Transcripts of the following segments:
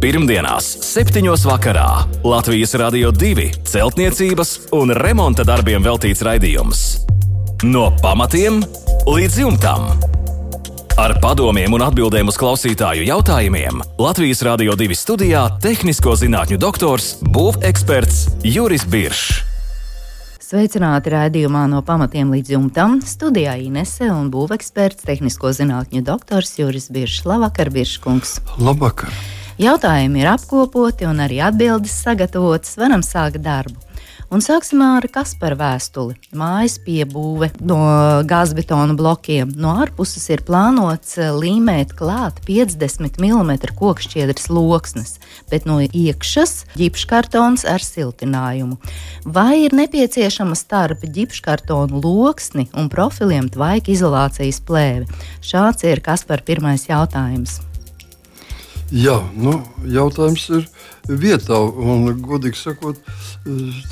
Pirmdienās, 7. vakarā Latvijas Rādio 2 celtniecības un remonta darbiem veltīts raidījums. No pamatiem līdz jumtam. Ar padomiem un atbildēm uz klausītāju jautājumiem Latvijas Rādio 2 studijā - tehnisko zinātņu doktors, būveksperts Juris Biršs. Sveicināti raidījumā no pamatiem līdz jumtam. Studijā Inese un būveksperts, tehnisko zinātņu doktors Juris Biršs. Labvakar, Birškungs! Labvakar! Jautājumi ir apkopoti un arī atbildes sagatavotas. Varam sākt darbu. Un sāksim ar Kaspara vēstuli. Mājas piebūve no gāzbetona blokiem. No ārpuses ir plānots eh, līmēt klāt 50 mm kokšķiedras loksnes, bet no iekšas ģipškartons ar siltinājumu. Vai ir nepieciešama starp ģipškartonu loksni un profiliem tvaika izolācijas plēve? Šāds ir Kaspara pirmais jautājums. Jā, nu, jautājums ir vietā. Un, godīgi sakot,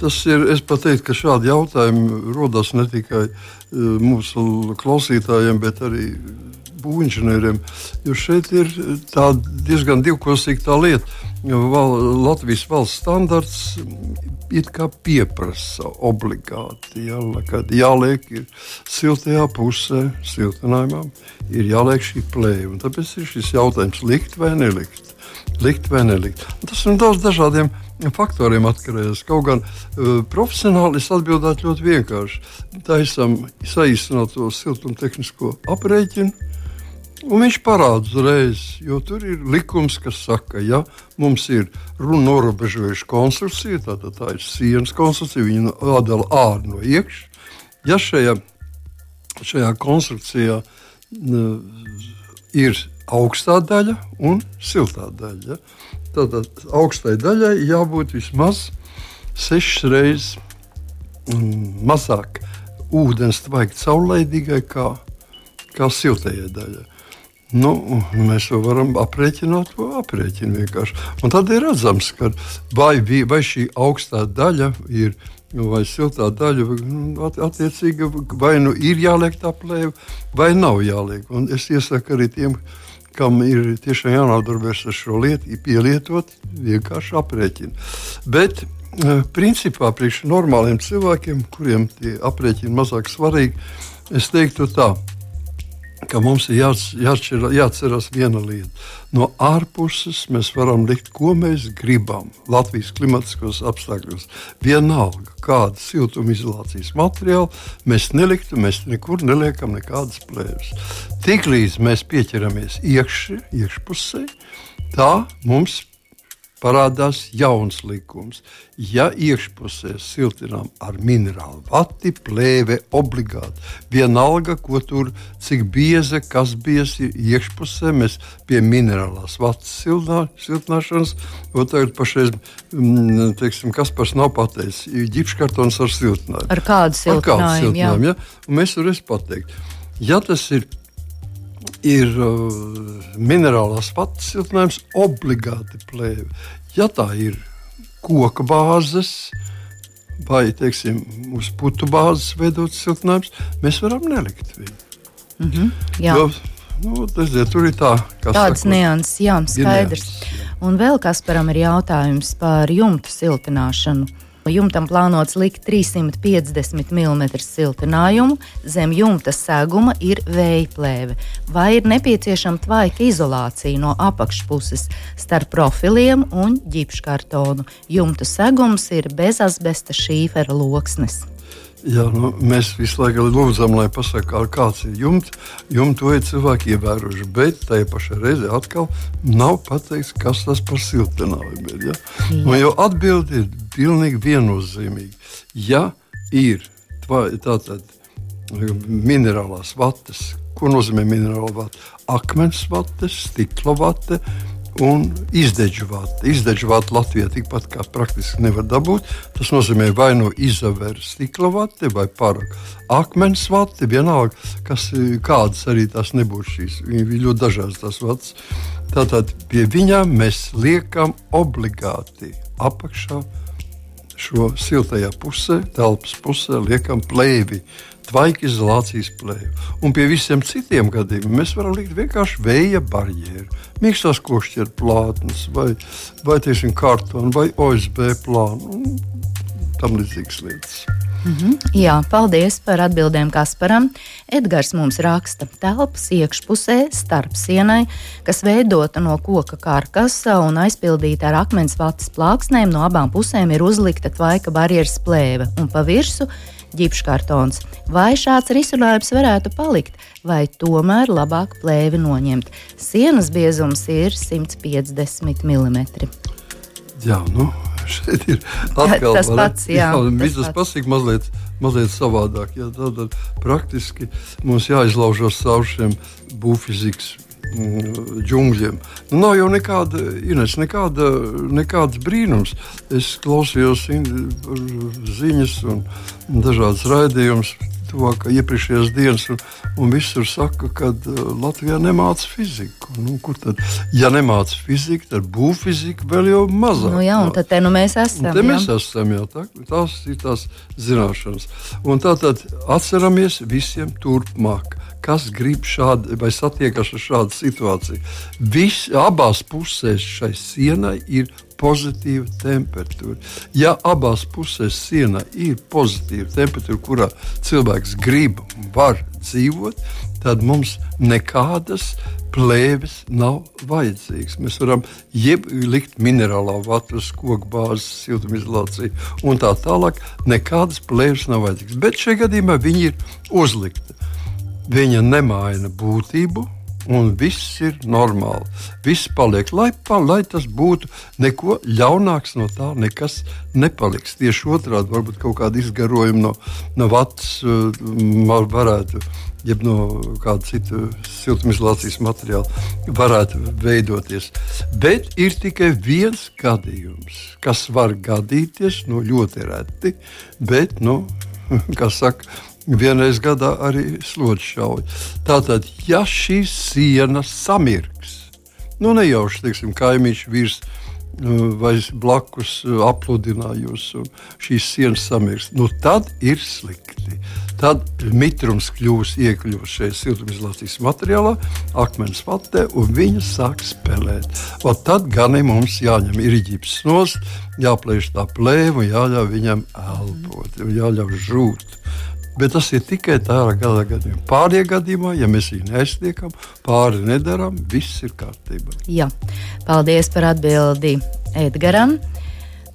tas ir. Es teiktu, ka šādi jautājumi rodas ne tikai e, mūsu klausītājiem, bet arī būvniecībiem. Jo šeit ir diezgan divkosīga lieta. Val, Latvijas valsts standarts it kā pieprasa obligāti, ja, kad jāliek ir siltajā pusē, siltinājumā, ir jāliek šī plēja. Tāpēc ir šis jautājums, likt vai nelikt. Likt vai nelikt. Un tas ir daudz dažādiem faktoriem atkarīgs. Kaut gan uh, profesionāli es atbildētu ļoti vienkārši. Tā esam saīsināto siltumtehnisko aprēķinu Un viņš parāda uzreiz, jo tur ir likums, kas saka, ja mums ir runa norobežojuša konstrukcija, tad tā ir sienas konstrukcija, viņa atdala ārā no iekšas. Ja šajā, šajā konstrukcijā n, ir augstā daļa un siltā daļa, ja, tad augstai daļai jābūt vismaz sešas reizes mm, mazāk ūdens vajag caurlaidīgai kā, kā siltajai daļai. Nu, mēs to varam aprēķināt, to aprēķināt vienkārši. Un tad ir redzams, ka vai, vai šī augstā daļa ir. Vai siltā daļa, nu, attiecīgi, vai nu ir jāliek tā plēve, vai nav jāliek. Un es iesaku arī tiem, kam ir tiešām jānodarbojas ar šo lietu, pielietot vienkārši aprēķinu. Bet, eh, principā, priekš normāliem cilvēkiem, kuriem tie aprēķini mazāk svarīgi, es teiktu tā ka mums ir jāatšķir, jāatcerās viena lieta. No ārpuses mēs varam likt, ko mēs gribam Latvijas klimatiskos apstākļos. Vienalga, kāda siltumizolācijas materiāla mēs neliktu, mēs nekur neliekam nekādas plēves. Tiklīdz mēs pieķeramies iekšā, iekšpusē, tā mums parādās jauns likums. Ja iekšpusē siltinām ar minerālu vati, plēve obligāti. Vienalga, ko tur, cik bieza, kas biezi iekšpusē, mēs pie minerālās vatas siltināšanas, un tagad pašreiz, mm, teiksim, kas pats nav pateicis, ģipškartons ar siltinājumu. Ar kādu siltinājumu? Ar kādu siltinājumu, jā. Ja? Un mēs varēsim pateikt. Ja tas ir ir uh, minerālās patas siltinājums, obligāti plēve. Ja tā ir koka bāzes vai teiksim, uz putu bāzes veidots siltinājums, mēs varam nelikt viņu. Mm -hmm, jā. jo, nu, tas, ja, tur ir tā, tādas nianses, jā, skaidrs. Nianses, jā. Un vēl kas param ir jautājums par jumtu siltināšanu. Jumtam plānots likt 350 mm siltinājumu, zem jumta seguma ir vēja plēve. Vai ir nepieciešama tvaika izolācija no apakšpuses starp profiliem un ģipškartonu? Jumta segums ir bez asbesta šīfera loksnes. Jā, nu, mēs visu laiku lūdzam, lai pasakā, kāds ir jumts. Jumts to ir cilvēki ievērojuši, bet tajā pašā reizē atkal nav pateikts, kas tas par siltinājumu ir. Ja? Nu, jo atbildi ir pilnīgi viennozīmīga. Ja ir tātad minerālās vatas, ko nozīmē minerāla vata? Akmens vata, stikla vata, un. Izdeģu vātu Latvijā tikpat kā praktiski nevar dabūt. Tas nozīmē vai nu izavēra stikla vati vai pārāk akmens vati, vienalga, kas, kādas arī tās nebūs šīs. Viņas ir ļoti dažādas tās vatas. Tātad pie viņām mēs liekam obligāti apakšā šo siltajā pusē, telpas pusē, liekam plēvi. Tvaika izolācijas plēvi. Un pie visiem citiem gadījumiem mēs varam likt vienkārši vēja barjeru, mīkstās košķieru plātnes, vai, vai tieši kartonu, vai OSB plānu un tam līdzīgas lietas. Mm -hmm. Jā, paldies par atbildēm Kasparam. Edgars mums raksta, ka telpas iekšpusē starp sienai, kas veidota no koka karkasa un aizpildīta ar akmens vatas plāksnēm, no abām pusēm ir uzlikta tvaika barjeras plēve un pa virsmu ģipškartons. Vai šāds risinājums varētu palikt, vai tomēr labāk plēvi noņemt? Sienas biezums ir 150 mm. Jā, nu, šeit ir atkal tas pats. Jā, jā tas pasaka mazliet, mazliet savādāk. Jā, tad praktiski mums jāizlaužas caur šiem būvfizikas džungļiem. Nu, nav jau nekāda, Ines, nekāda, nekāds brīnums. Es klausījos ziņas un dažādas raidījumus tuvāk iepriekšējās dienas, un, un visur saka, ka uh, Latvijā nemāca fiziku. Nu, kur tad, ja nemāca fiziku, tad būvfizika vēl jau mazāk. Nu, jā, un tad te nu mēs esam. Un te jā. mēs esam, jā, tā, tās ir tās zināšanas. Un tātad atceramies visiem turpmāk. Kas grib šādu vai satiekas ar šādu situāciju? Vis, abās pusēs šai sienai ir pozitīva temperatūra. Ja abās pusēs sienā ir pozitīva temperatūra, kurā cilvēks grib un var dzīvot, tad mums nekādas plēves nav vajadzīgas. Mēs varam likt minerālā vatas, koku bāzes, siltumizolāciju un tā tālāk. Nekādas plēves nav vajadzīgas. Bet šajā gadījumā viņi ir uzlikti. Viņa nemaina būtību, un viss ir normāli. Viss paliek, lai, pa, lai tas būtu neko ļaunāks no tā, nekas nepaliks. Tieši otrādi, varbūt kaut kāda izgarojuma no, no vats uh, varētu. Jeb no kāda cita siltumizolācijas materiāla varētu veidoties. Bet ir tikai viens gadījums, kas var gadīties nu, ļoti reti. Bet, nu, kā saka, vienreiz gadā arī slodzi šauja. Tātad, ja šī siena samirks, nu nejauši teiksim, kaimiņš virs nu, vai blakus uh, apludinājus, un šīs sienas samirks, nu tad ir slikti. Tad mitrums kļūs iekļūst šajā siltumizolācijas materiālā, akmens patē, un viņa sāk spēlēt. O tad gan mums jāņem iriģips nost, jāplēš tā plēva, jāļauj viņam elpot, jāļauj žūt. Bet tas ir tikai tādā gala gadījumā. Pārējā gadījumā, ja mēs viņu neaizliekam, pāri nedarām, viss ir kārtībā. Jā, paldies par atbildi Edgaram.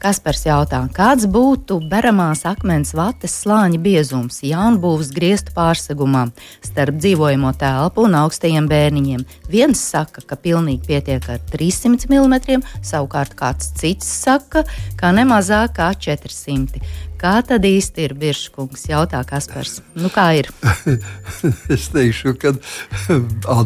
Kaspars jautā, kāds būtu beramās akmens vates slāņa biezums jaunbūvas griestu pārsegumā starp dzīvojamo telpu un augstajiem bērniņiem. Viens saka, ka pilnīgi pietiek ar 300 mm, savukārt kāds cits saka, ka ne mazāk kā 400. Kā tad īsti ir Biržkungs? Jautā Kaspars. Nu, kā ir? es teikšu, ka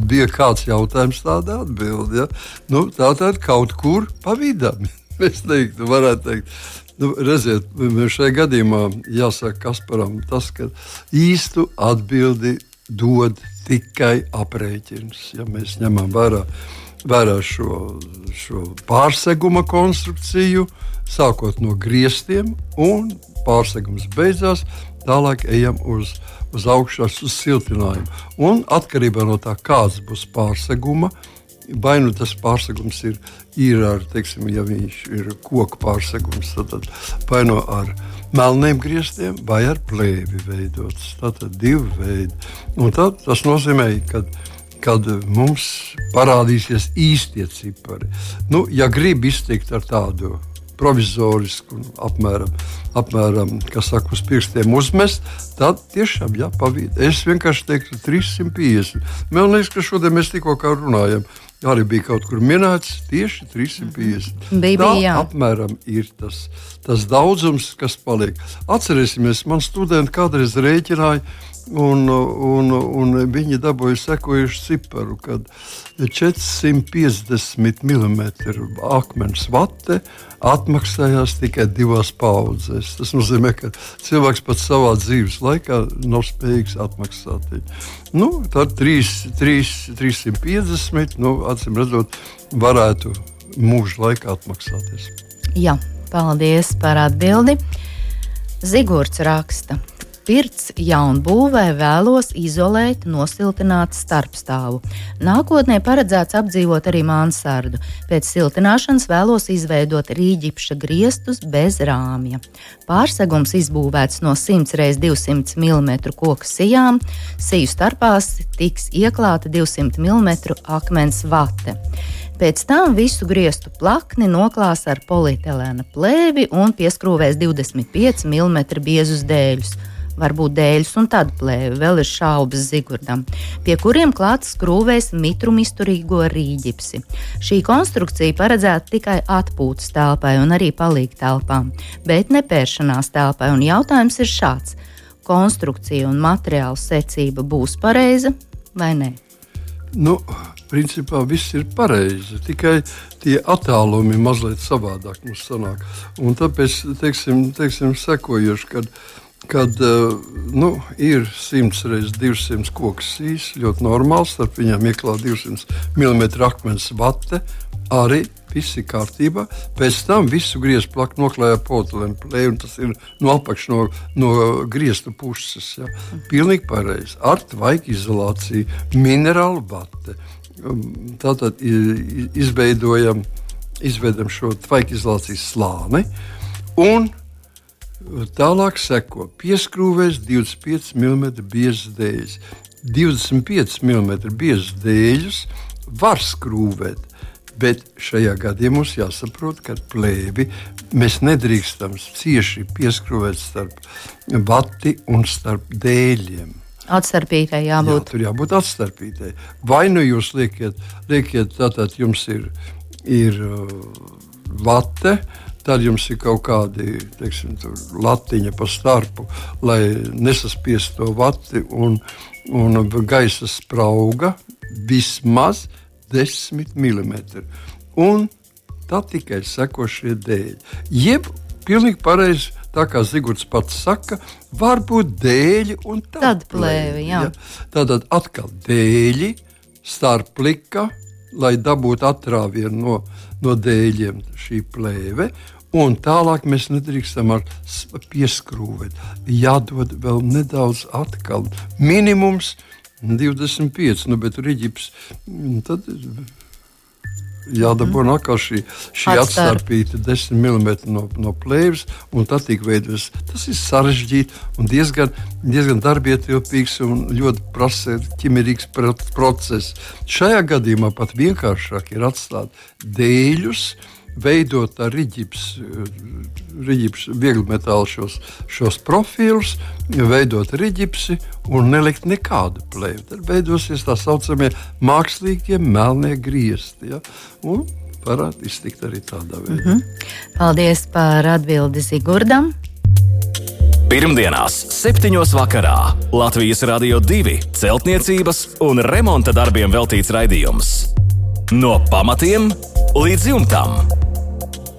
bija kāds jautājums, tāda atbilde. Ja? Nu, tā tad kaut kur pa vidam. Es teiktu, varētu teikt. Nu, redziet, šajā gadījumā jāsaka Kasparam tas, ka īstu atbildi dod tikai aprēķins. Ja mēs ņemam vērā, vērā šo, šo pārseguma konstrukciju, sākot no griestiem un pārsegums beidzās, tālāk ejam uz, uz augšu, uz siltinājumu. Un atkarībā no tā, kāds būs pārseguma, vai nu tas pārsegums ir, ir ar, teiksim, ja viņš ir koku pārsegums, tad, tad vai nu no ar melniem griestiem, vai ar plēvi veidots. Tātad divi veidi. Un tad, tas nozīmē, ka kad mums parādīsies īstie cipari. Nu, ja grib iztikt ar tādu provizorisku, apmēram, apmēram kas saka, uz pirkstiem uzmest, tad tiešām jāpavīd. Es vienkārši teiktu 350. Man liekas, ka šodien mēs tikko runājam. Arī bija kaut kur minēts tieši 350. Bija, Tā jā. apmēram ir tas, tas daudzums, kas paliek. Atcerēsimies, man studenti kādreiz rēķināja, Un, un, un viņi dabūja sekojušu ciparu, kad 450 mm akmens vate atmaksājās tikai divās paudzēs. Tas nozīmē, ka cilvēks pat savā dzīves laikā nav spējīgs atmaksāt. Nu, tad 3, 3, 350, nu, acīm redzot, varētu mūža laikā atmaksāties. Jā, paldies par atbildi. Zigorts raksta. Pirts jaunbūvē vēlos izolēt nosiltinātu starpstāvu. Nākotnē paredzēts apdzīvot arī mansardu. Pēc siltināšanas vēlos izveidot rīģipša griestus bez rāmja. Pārsegums izbūvēts no 100 x 200 mm koku sijām, siju starpās tiks ieklāta 200 mm akmens vate. Pēc tam visu grieztu plakni noklās ar polietilēna plēvi un pieskrūvēs 25 mm biezus dēļus. Varbūt dēļus un tad plēvi, vēl ir šaubas zigurdam, pie kuriem klāts skrūvēs mitrumizturīgo rīģipsi. Šī konstrukcija paredzēta tikai atpūtas telpai un arī palīg telpām, bet ne pēršanās telpai. Un jautājums ir šāds: konstrukcija un materiāla secība būs pareiza vai ne? Nu, principā viss ir pareizi. Tikai tie attālumi mazliet savādāk mums sanāk. Un tāpēc, teiksim, teiksim sekojuši, kad, kad uh, nu, ir 100 reizes 200 koks sīs, ļoti normāls, starp viņiem ieklāt 200 mm akmens vate, arī viss ir kārtībā. Pēc tam visu griezu plaku noklāja potilēnu plēju, un tas ir no apakšas, no, no griezta puses. Ja. Pilnīgi pareizi. Ar tvaiku izolāciju, minerālu vate. Um, tātad izveidojam, izveidojam šo tvaiku izolācijas slāni. Un tālāk seko pieskrūvēs 25 mm biezas dēļas. 25 mm biezas dēļus var skrūvēt, bet šajā gadījumā mums jāsaprot, ka plēvi mēs nedrīkstam cieši pieskrūvēt starp vati un starp dēļiem. Atstarpītai jābūt. Jā, tur jābūt atstarpītai. Vai nu jūs liekat, liekat tātad jums ir, ir uh, vate, tad jums ir kaut kādi teiksim, latiņa pa starpu, lai nesaspiestu to vati un, un gaisa sprauga vismaz 10 mm. Un tā tikai seko šie dēļi. Jeb pilnīgi pareizi tā kā Zigorts pats saka, var būt dēļi un tad, tad plēvi. Ja? Tātad atkal dēļi, starplika, lai dabūtu atrāvienu no, no dēļiem šī plēve. Un tālāk mēs nedrīkstam pieskrūvēt. Jādod vēl nedaudz atpakaļ. Minimums 25, nu, bet rīķis tad jādabū mm. atkal šī, šī atstarpīta 10 mm no, no plēves, un tā tiek veidots. Tas ir sarežģīti un diezgan, diezgan darbietilpīgs un ļoti prasa ķimerīgs process. Šajā gadījumā pat vienkāršāk ir atstāt dēļus veidot ar rīķips, rīķips viegli metālu šos, šos profilus, veidot rīķipsi un nelikt nekādu plēvi. Tad veidosies tā saucamie mākslīgie melnie griezti. Ja? Un varētu iztikt arī tādā veidā. Mm -hmm. Paldies par atbildi Zigurdam! Pirmdienās, 7. vakarā Latvijas Rādio 2 celtniecības un remonta darbiem veltīts raidījums. No pamatiem līdz jumtam.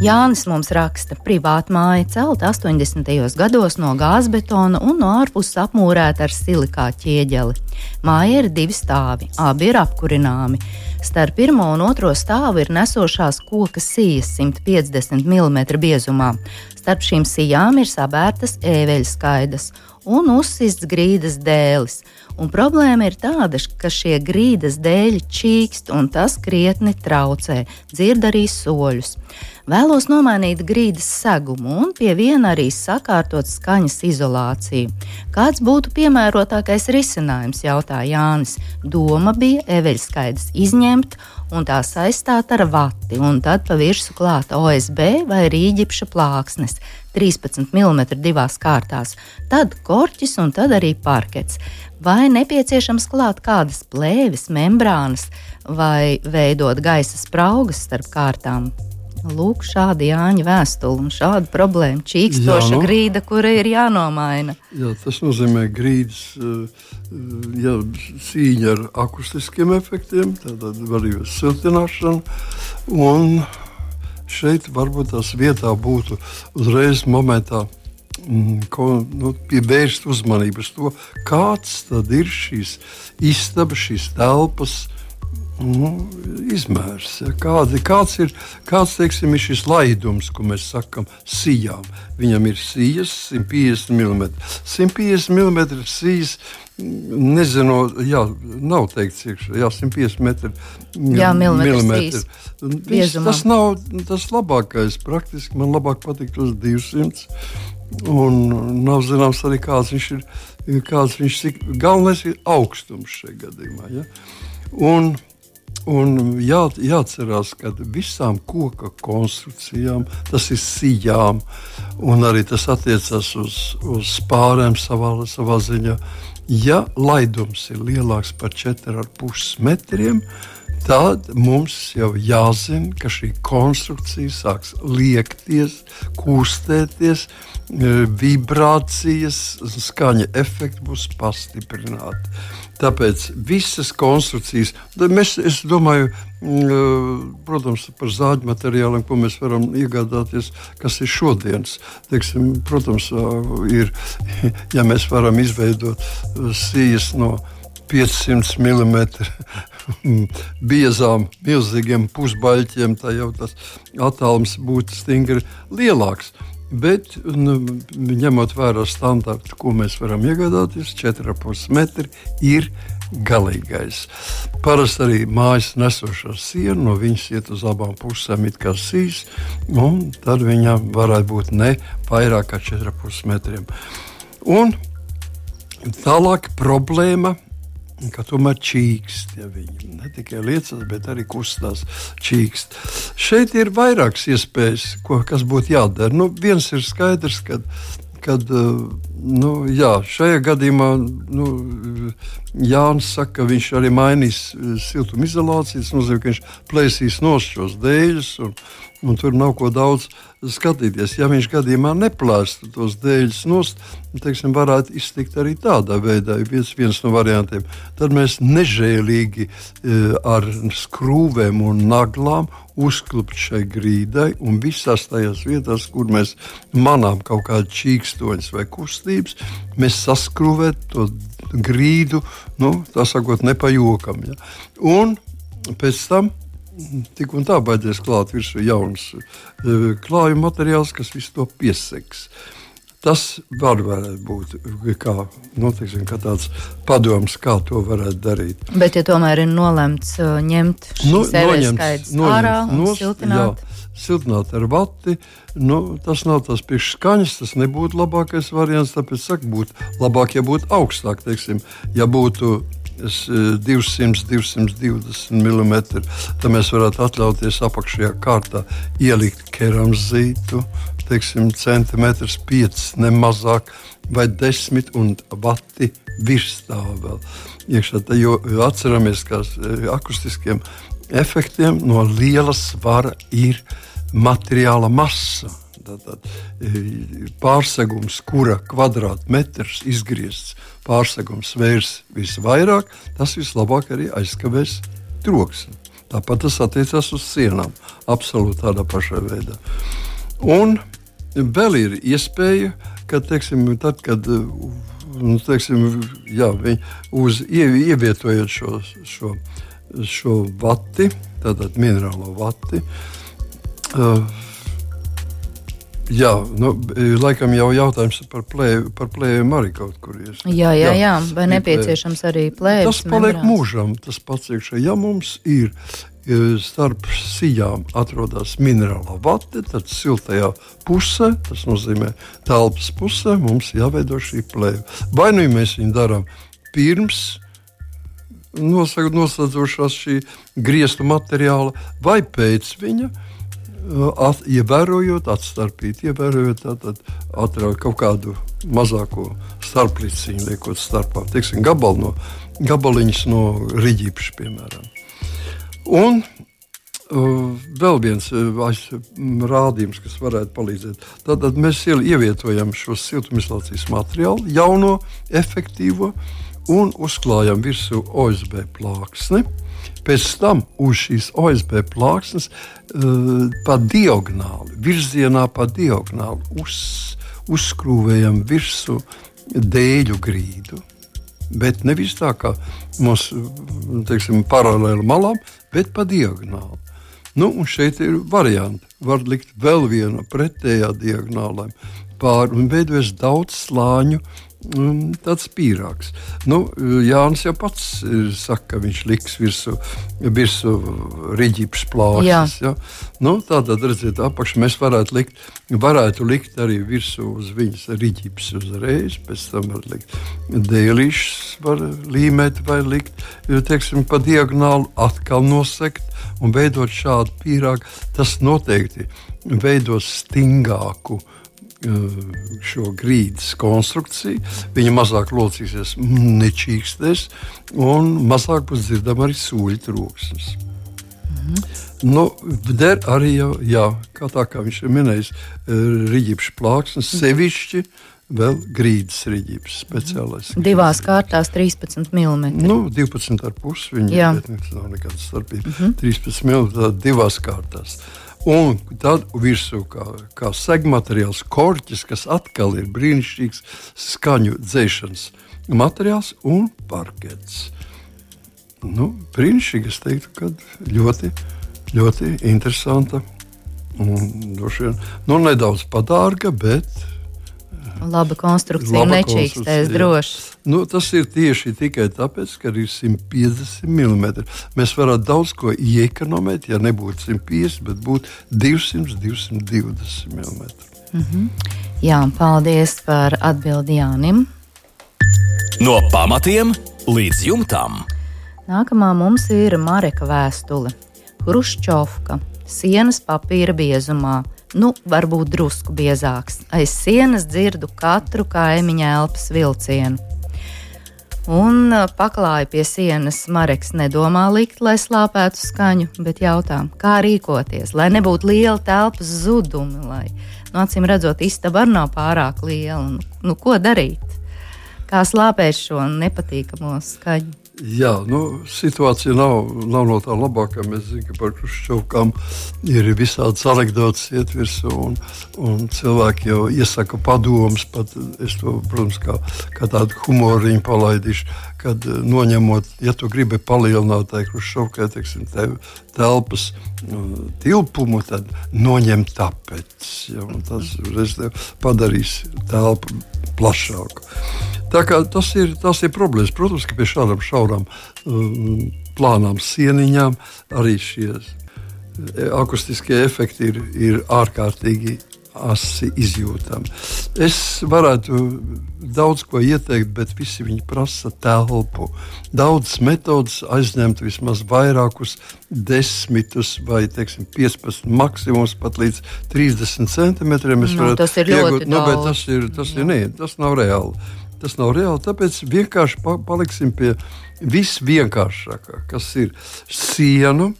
Jānis mums raksta, ka privāta māja celta 80. gados no gāzbetona un no ārpuses apmūrēta ar silikāta ķieģeli. Māja ir divi stāvi, abi ir apkurināmi. Starp pirmo un otro stāvu ir nesošās koka sijas 150 mm biezumā. Starp šīm sijām ir sabērtas ēveļskaidas un uzsists grīdas dēlis. Un problēma ir tāda, ka šie grīdas dēļi čīkst un tas krietni traucē, dzird arī soļus. Vēlos nomainīt grīdas segumu un pie viena arī sakārtot skaņas izolāciju. Kāds būtu piemērotākais risinājums, jautāja Jānis. Doma bija eveļskaidrs izņemt un tās aizstāt ar vati, un tad pa virsmu klāta OSB vai rīģipša plāksnes. 13 mm divās kārtās, tad korķis un tad arī parkets. Vai nepieciešams klāt kādas plēves, membrānas vai veidot gaisa spraugas starp kārtām? Lūk, šāda Jāņa vēstule un šāda problēma. Čīkstoša jā, nu, grīda, kura ir jānomaina. Jā, tas nozīmē grīdas eh, jā, cīņa ar akustiskiem efektiem, tātad arī siltināšanu. Un šeit varbūt tās vietā būtu uzreiz momentā. Mm, ko, nu, pievērst uzmanību uz to, kāds ir šīs istabas, šīs telpas nu, izmērs. Ja? Kādi, kāds ir, kāds, teiksim, ir šis laidums, ko mēs sakām, sijām? Viņam ir sijas 150 mm. 150 mm sijas. Nezinu, jā, nav teikts, iekšā, jā, 150 metri. Jā, milimetri. Vis, tas nav tas labākais. Praktiski man labāk patīk tos 200. Un nav zināms arī, kāds viņš ir. Kāds viņš ir galvenais ir augstums šajā gadījumā. Ja? Un, Un jā, jāatcerās, ka visām koka konstrukcijām tas ir sijām, un arī tas attiecas uz, uz spārēm savā, savā ziņā. Ja laidums ir lielāks par 4,5 metriem, tad mums jau jāzina, ka šī konstrukcija sāks liekties, kustēties, e, vibrācijas, skaņa efekti būs pastiprināti. Tāpēc visas konstrukcijas, mēs, es domāju, mm, protams, par zāģu materiāliem, ko mēs varam iegādāties, kas ir šodienas. Teiksim, protams, ir, ja mēs varam izveidot sijas no 500 mm biezām, milzīgiem pusbaļķiem, tad jau tas attālums būtu stingri lielāks. Bet, nu, ņemot vērā standartu, ko mēs varam iegādāties, 4,5 metri ir galīgais. Parasti arī mājas nesošā siena no viņas iet uz abām pusēm, it kā sīs, un tad viņam varētu būt ne vairāk kā 4,5 metriem. Un tālāk problēma ka tomēr čīkst. Ja viņi ne tikai liecas, bet arī kustās čīkst. Šeit ir vairākas iespējas, ko, kas būtu jādara. Nu, viens ir skaidrs, ka kad eh, nu, jā, šajā gadījumā nu, Jānis saka, ka viņš arī mainīs eh, siltumizolāciju. Tas nozīmē, ka viņš plēsīs nost šos dēļus, un, un tur nav ko daudz skatīties. Ja viņš gadījumā neplēstu tos dēļus nost, teiksim, varētu iztikt arī tādā veidā. Viens, viens no variantiem. Tad mēs nežēlīgi e, ar skrūvēm un naglām uzklupt šai grīdai un visās tajās vietās, kur mēs manām kaut kādas čīkstoņas vai kustības, mēs saskrūvēt to grīdu, nu, tā sakot, nepajokam. Ja? Un pēc tam tik un tā baigies klāt virsū jauns e, klājuma materiāls, kas visu to pieseks. Tas var būt kā, nu, teiksim, kā tāds padoms, kā to varētu darīt. Bet, ja tomēr ir nolemts uh, ņemt nu, šīs skaidrs ārā un nos, siltināt. Jā, siltināt ar vati, nu, tas nav tas priekšskaņas, tas nebūtu labākais variants, tāpēc saka, būtu labāk, ja būtu augstāk, teiksim, ja būtu 200, 220 mm. Tad mēs varētu atļauties apakšējā kārtā ielikt keramzītu, teiksim, centimetrus, 5, ne mazāk, vai 10 un vati virstāv vēl. Iekšā, tā, jo atceramies, ka e, akustiskiem efektiem no liela svara ir materiāla masa. Tātad e, pārsegums, kura kvadrātmetrs izgriezts, pārsegums vērs visvairāk, tas vislabāk arī aizkavēs troksni. Tāpat tas attiecas uz sienām, absolūti tādā pašā veidā. Un vēl ir iespēja, ka teiksim, tad, kad nu, teiksim, jā, uz, ievietojot šo, šo, šo vati, tātad minerālo vati, uh, Jā, nu, laikam jau jautājums par, plēju, par plējumu arī kaut kur ir. Jā, jā, jā. vai nepieciešams arī plējas? Tas paliek membrāns. mūžam, tas pats iekšā. Ja mums ir e, starp sijām atrodas minerālā vate, tad siltajā pusē, tas nozīmē telpas pusē, mums jāveido šī plēja. Vai nu mēs viņu darām pirms noslēdzošās šī griestu materiāla vai pēc viņa at, ievērojot, atstarpīt, ievērojot tātad, atraut kaut kādu mazāko starplīciņu, liekot starpā, teiksim, gabalu no, gabaliņus no riģīpša, piemēram. Un Uh, vēl viens uh, rādījums, kas varētu palīdzēt. Tātad mēs ievietojam šo siltumizolācijas materiālu, jauno, efektīvo, un uzklājam virsū OSB plāksni. Pēc tam uz šīs OSB plāksnes uh, pa diagonāli, virzienā pa diagonāli uz, uzskrūvējam virsū dēļu grīdu. Bet nevis tā kā mums teiksim, paralēli malām, bet pa diagonāli. Nu, un šeit ir varianti. Var likt vēl vienu pretējā diagonālē pāri un veidojas daudz slāņu tāds pīrāgs. Nu, Jānis jau pats saka, ka viņš liks virsū, virsū rīķis plāksnes. Ja? Nu, Tātad, redziet, apakšā mēs varētu likt, varētu likt arī virsū uz viņas rīķis uzreiz, pēc tam var likt dēlīšus, var līmēt vai likt, teiksim, pa diagonālu atkal nosekt un veidot šādu pīrāgu. Tas noteikti veidos stingāku šo grīdas konstrukciju. Viņa mazāk locīsies, nečīkstēs, un mazāk būs dzirdama arī sūļu troksnis. Mhm. Nu, der arī jau, jā, kā tā kā viņš ir minējis, rīķis plāksnes, sevišķi vēl grīdas rīķis speciālais. Divās kārtās 13 mm. Nu, 12,5 viņa ir. Nav nekāda starpība. Mm -hmm. 13 mm divās kārtās. Un tad virsū kā, kā segmateriāls, korķis, kas atkal ir brīnišķīgs skaņu dzēšanas materiāls un parkets. Nu, brīnišķīgi, es teiktu, ka ļoti, ļoti interesanta. Un, nu, nedaudz padārga, bet Laba konstrukcija, nečīkstēs droši. Nu, tas ir tieši tikai tāpēc, ka ir 150 mm. Mēs varētu daudz ko iekonomēt, ja nebūtu 150, bet būtu 200, 220 mm. Mm -hmm. Jā, paldies par atbildi Jānim. No pamatiem līdz jumtam. Nākamā mums ir Mareka vēstule. Hruščovka, sienas papīra biezumā nu, varbūt drusku biezāks. Aiz sienas dzirdu katru kaimiņa elpas vilcienu. Un paklāja pie sienas Mareks nedomā likt, lai slāpētu skaņu, bet jautā, kā rīkoties, lai nebūtu liela telpas zudumi, lai, nu, acīm redzot, istaba arī nav pārāk liela. Nu, nu, ko darīt? Kā slāpēt šo nepatīkamo skaņu? Jā, nu, situācija nav, nav no tā labākā. Mēs zinām, ka par krušķaukām ir visādas anekdotas iet virsū, un, un cilvēki jau iesaka padomus. Es to, protams, kā, kā tādu humoriņu palaidīšu, kad eh, noņemot, ja tu gribi palielināt krušķaukai, teiksim, tev telpas nu, tilpumu, tad noņem tāpēc. Ja, tas padarīs telpu plašāku. Tas ir, tas ir problēmas. Protams, ka pie šādām šaurām um, plānām sieniņām arī šie akustiskie efekti ir, ir ārkārtīgi asi izjūtami. Es varētu daudz ko ieteikt, bet visi viņi prasa telpu. Daudzas metodas aizņemt vismaz vairākus desmitus vai teiksim, 15, maksimums pat līdz 30 centimetriem. Nu, tas ir ļoti iegūt, nu, tas, ir, tas, ir, ne, tas nav reāli. Tas nav reāli. Tāpēc vienkārši paliksim pie visvienkāršākā, kas ir sienu.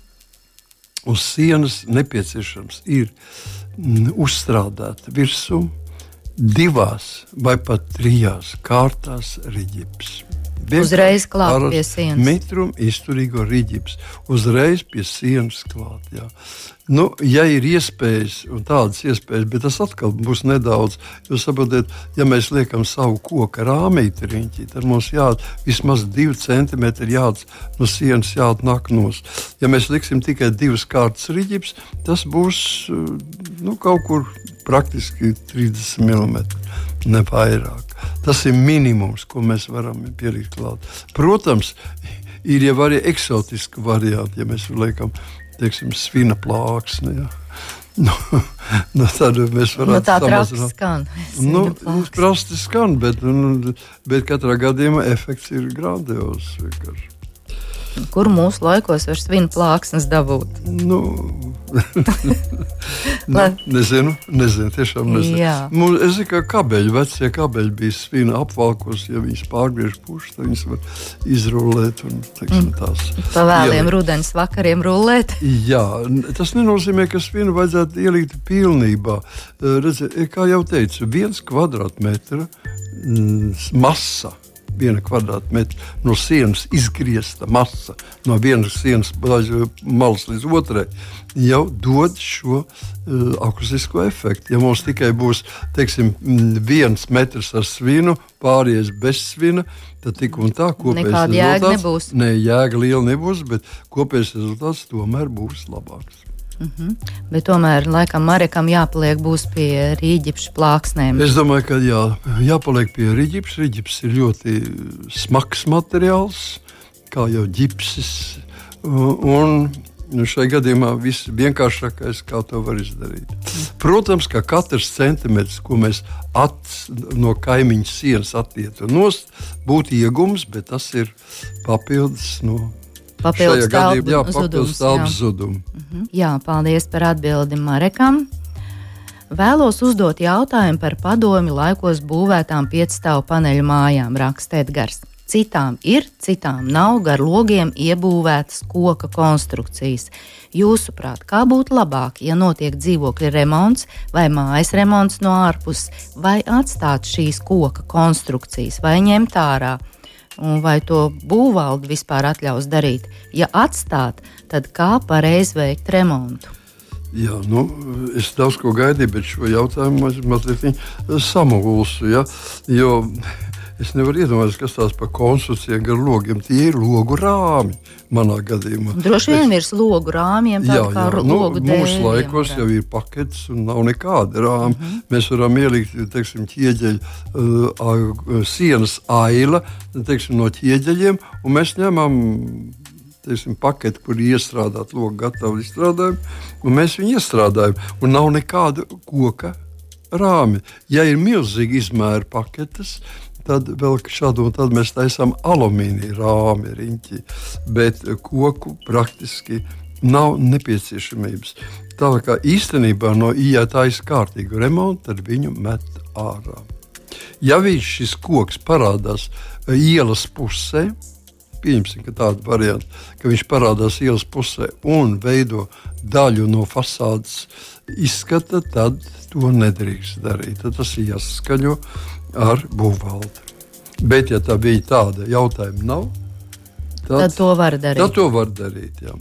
Uz sienas nepieciešams ir mm, uzstrādāt virsmu divās vai pat trijās kārtās riģips. Uzreiz klāt pie sienas. Mitrumu izturīgo riģips. Uzreiz pie sienas klāt. Jā. Nu, ja ir iespējas, un tādas iespējas, bet tas atkal būs nedaudz. Jūs saprotat, ja mēs liekam savu koku rāmīti riņķī, tad mums jāat vismaz divi centimetri jāats no sienas jāatnāk nos. Ja mēs liksim tikai divas kārtas riģips, tas būs nu, kaut kur praktiski 30 mm, ne vairāk. Tas ir minimums, ko mēs varam pielikt klāt. Protams, ir jau arī eksotiski varianti, ja mēs liekam teiksim, svina plāksne. Ja. Nu, nu, tad mēs varam nu, tā traki skan. Nu, prasti skan, bet, nu, bet katrā gadījumā efekts ir grandios. Vienkārši. Kur mūsu laikos var svinu plāksnes dabūt? Nu, nu, nezinu, nezinu, tiešām nezinu. Nu, es zinu, ka kabeļi, vecie kabeļi bija svina apvalkos, ja viņas pārgriež pušu, tad viņas var izrullēt un, teiksim, mm. tās. Pa vēliem ielikt. rudens vakariem rullēt? Jā, tas nenozīmē, ka svinu vajadzētu ielikt pilnībā. Redzi, kā jau teicu, viens kvadrātmetra mm, masa viena kvadrātmetra no sienas izgriezta masa no vienas sienas malas līdz otrai, jau dod šo uh, akustisko efektu. Ja mums tikai būs teiksim, viens metrs ar svinu, pārējais bez svina, tad tik un tā kopējais rezultāts nebūs. Ne, jēga liela nebūs, bet kopējais rezultāts tomēr būs labāks. Mm -hmm. Bet tomēr, laikam, Marekam jāpaliek pie rīģipša plāksnēm. Es domāju, ka jā, jāpaliek pie rīģipša. Rīģips ir ļoti smags materiāls, kā jau ģipsis. Un Nu, šai gadījumā viss vienkāršākais, kā to var izdarīt. Protams, ka katrs centimetrs, ko mēs at, no kaimiņa sienas attietam nost, būtu iegums, bet tas ir papildus no Papildus jā, papildus telpas zudumu. Mhm. Jā, paldies par atbildi Marekam. Vēlos uzdot jautājumu par padomi laikos būvētām piecstāvu paneļu mājām, raksta Edgars. Citām ir, citām nav gar logiem iebūvētas koka konstrukcijas. Jūsuprāt, kā būtu labāk, ja notiek dzīvokļa remonts vai mājas remonts no ārpuses, vai atstāt šīs koka konstrukcijas, vai ņemt ārā? Un vai to būvvalde vispār atļaus darīt. Ja atstāt, tad kā pareizi veikt remontu? Jā, nu, es daudz ko gaidīju, bet šo jautājumu mazliet samulsu. Ja? Jo Es nevaru iedomāties, kas tās par konstrukcijām gar logiem. Tie ir logu rāmi manā gadījumā. Droši vien ir logu rāmjiem, jā, jā. Nu, logu dēļiem. Mūsu laikos jau ir paketes un nav nekāda rāma. Mm -hmm. Mēs varam ielikt, teiksim, ķieģeļu uh, sienas aila teiksim, no ķieģeļiem, un mēs ņemam teiksim, paketi, kur ir iestrādāta loga, gatava izstrādājuma, un mēs viņu iestrādājam. Un nav nekāda koka rāmi. Ja ir milzīgi izmēra paketes, Tad vēl šādu un tādu mēs taisām alumīnija rāmi riņķi, bet koku praktiski nav nepieciešamības. Tā kā īstenībā no ietaisa kārtīgu remontu, tad viņu met ārā. Ja viņš šis koks parādās ielas pusē, pieņemsim, ka tāda varianta, ka viņš parādās ielas pusē un veido daļu no fasādes izskata, tad to nedrīkst darīt. Tad tas ir jāsaskaņo ar būvvaldi. Bet, ja tā bija tāda jautājuma, nav, tad, tad to var darīt. Tad to var darīt jā.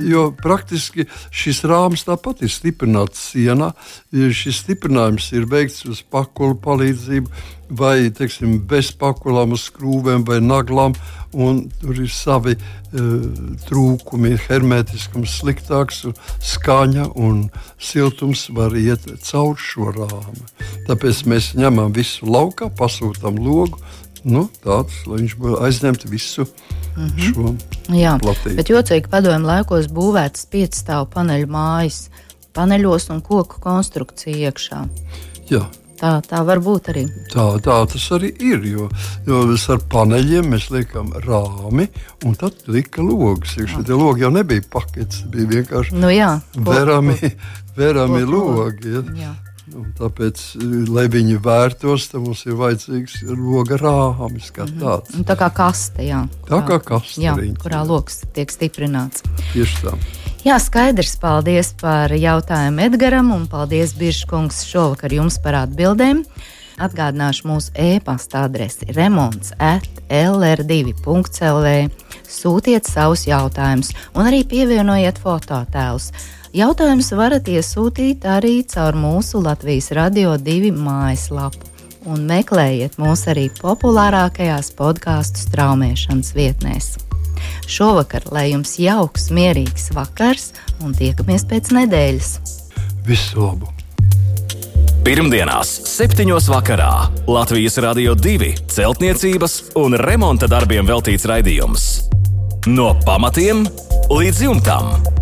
Jo praktiski šis rāmis tāpat ir stiprināts sienā. Šis stiprinājums ir veikts uz pakulu palīdzību, vai teiksim, bez pakulām, uz skrūvēm vai naglām. Tur ir savi uh, trūkumi, hermētiskums sliktāks, un skaņa un siltums var iet caur šo rāmu. Tāpēc mēs ņemam visu laukā, pasūtām logu. Nu, tāds, lai viņš aizņemtu visu mm -hmm. šo Jā, platību. Bet jocīgi padomju laikos būvētas piecstāvu paneļu mājas, paneļos un koku konstrukcija iekšā. Jā. Tā, tā var būt arī. Tā, tā tas arī ir. Jo, jo ar paneļiem mēs liekam rāmi, un tad lika logs. Šie logi jau nebija paketes, bija vienkārši nu jā, vērami, vērami logi. Ja. Jā. Un tāpēc, lai viņi vērtos, tam mums ir vajadzīgs loga rāmis kā mhm. tāds. Mm -hmm. Tā kā kaste, jā. Tā kā kaste, jā, riņķi. kurā lokus tiek stiprināts. Tieši tā. Jā, skaidrs. Paldies par jautājumu Edgaram un paldies Biržkungs šovakar jums par atbildēm. Atgādināšu mūsu e-pasta adresi remonds at lr2.lv. Sūtiet savus jautājumus un arī pievienojiet fototēlus. Jautājumus varat iesūtīt arī caur mūsu Latvijas Radio 2 mājaslapu. Un meklējiet mūs arī populārākajās podkāstu straumēšanas vietnēs. Šovakar, lai jums jauks, mierīgs vakars, un tiekamies pēc nedēļas. Visu labu! Pirmdienās, 7. vakarā Latvijas Rādio 2 celtniecības un remonta darbiem veltīts raidījums. No pamatiem līdz jumtam!